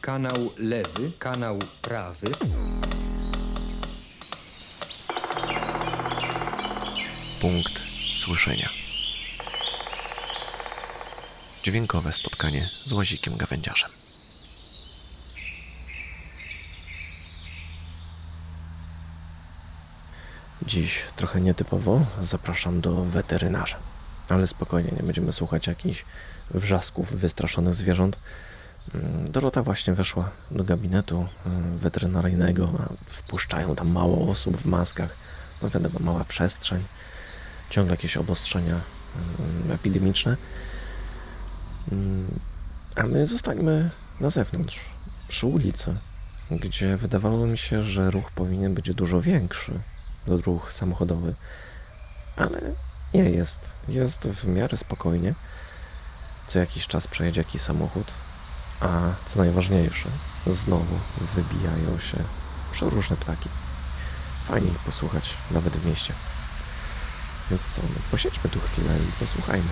kanał lewy, kanał prawy. Punkt słyszenia. Dźwiękowe spotkanie z łazikiem gawędziarzem. Dziś trochę nietypowo zapraszam do weterynarza. Ale spokojnie, nie będziemy słuchać jakichś wrzasków wystraszonych zwierząt. Mm, Dorota właśnie weszła do gabinetu mm, weterynaryjnego, a wpuszczają tam mało osób w maskach. No wiadomo, mała przestrzeń, ciągle jakieś obostrzenia mm, epidemiczne. A my zostańmy na zewnątrz, przy ulicy, gdzie wydawało mi się, że ruch powinien być dużo większy, ruch samochodowy, ale nie jest. Jest w miarę spokojnie. Co jakiś czas przejedzie jakiś samochód, a co najważniejsze, znowu wybijają się przeróżne ptaki. Fajnie ich posłuchać, nawet w mieście. Więc co, no, posiedźmy tu chwilę i posłuchajmy.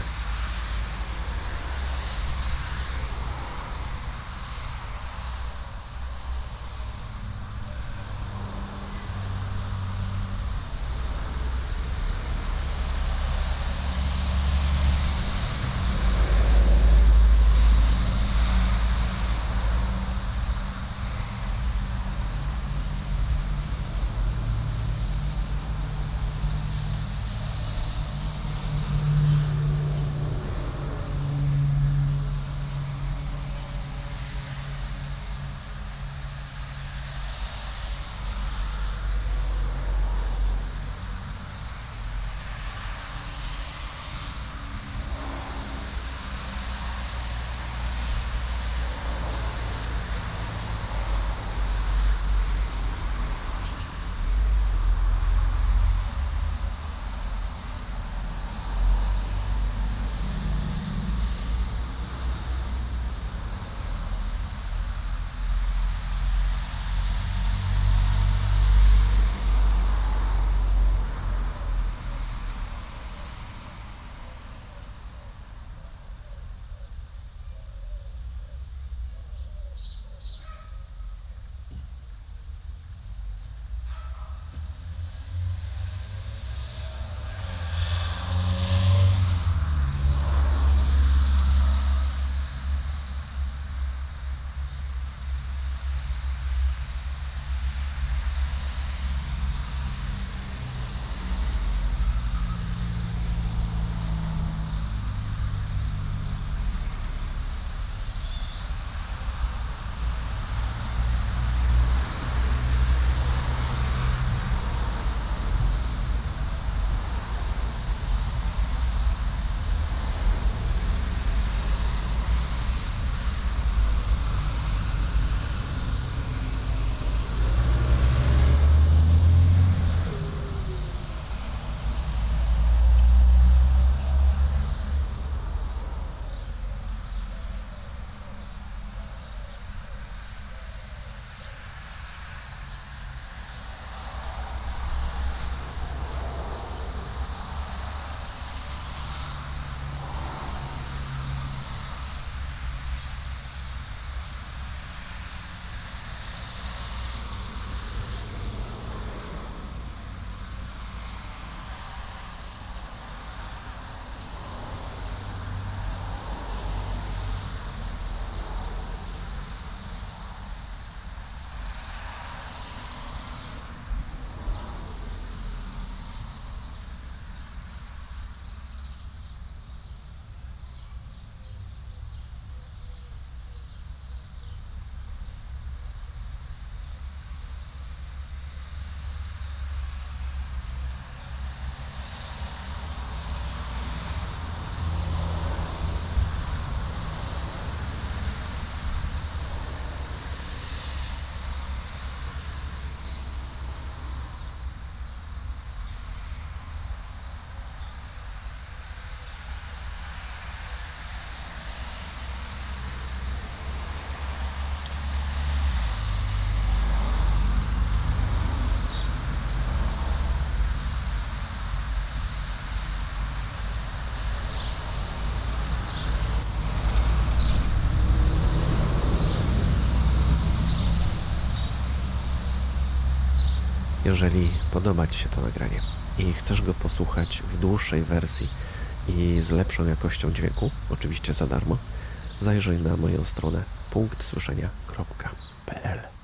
Jeżeli podoba Ci się to nagranie i chcesz go posłuchać w dłuższej wersji i z lepszą jakością dźwięku, oczywiście za darmo, zajrzyj na moją stronę punktsłyszenia.pl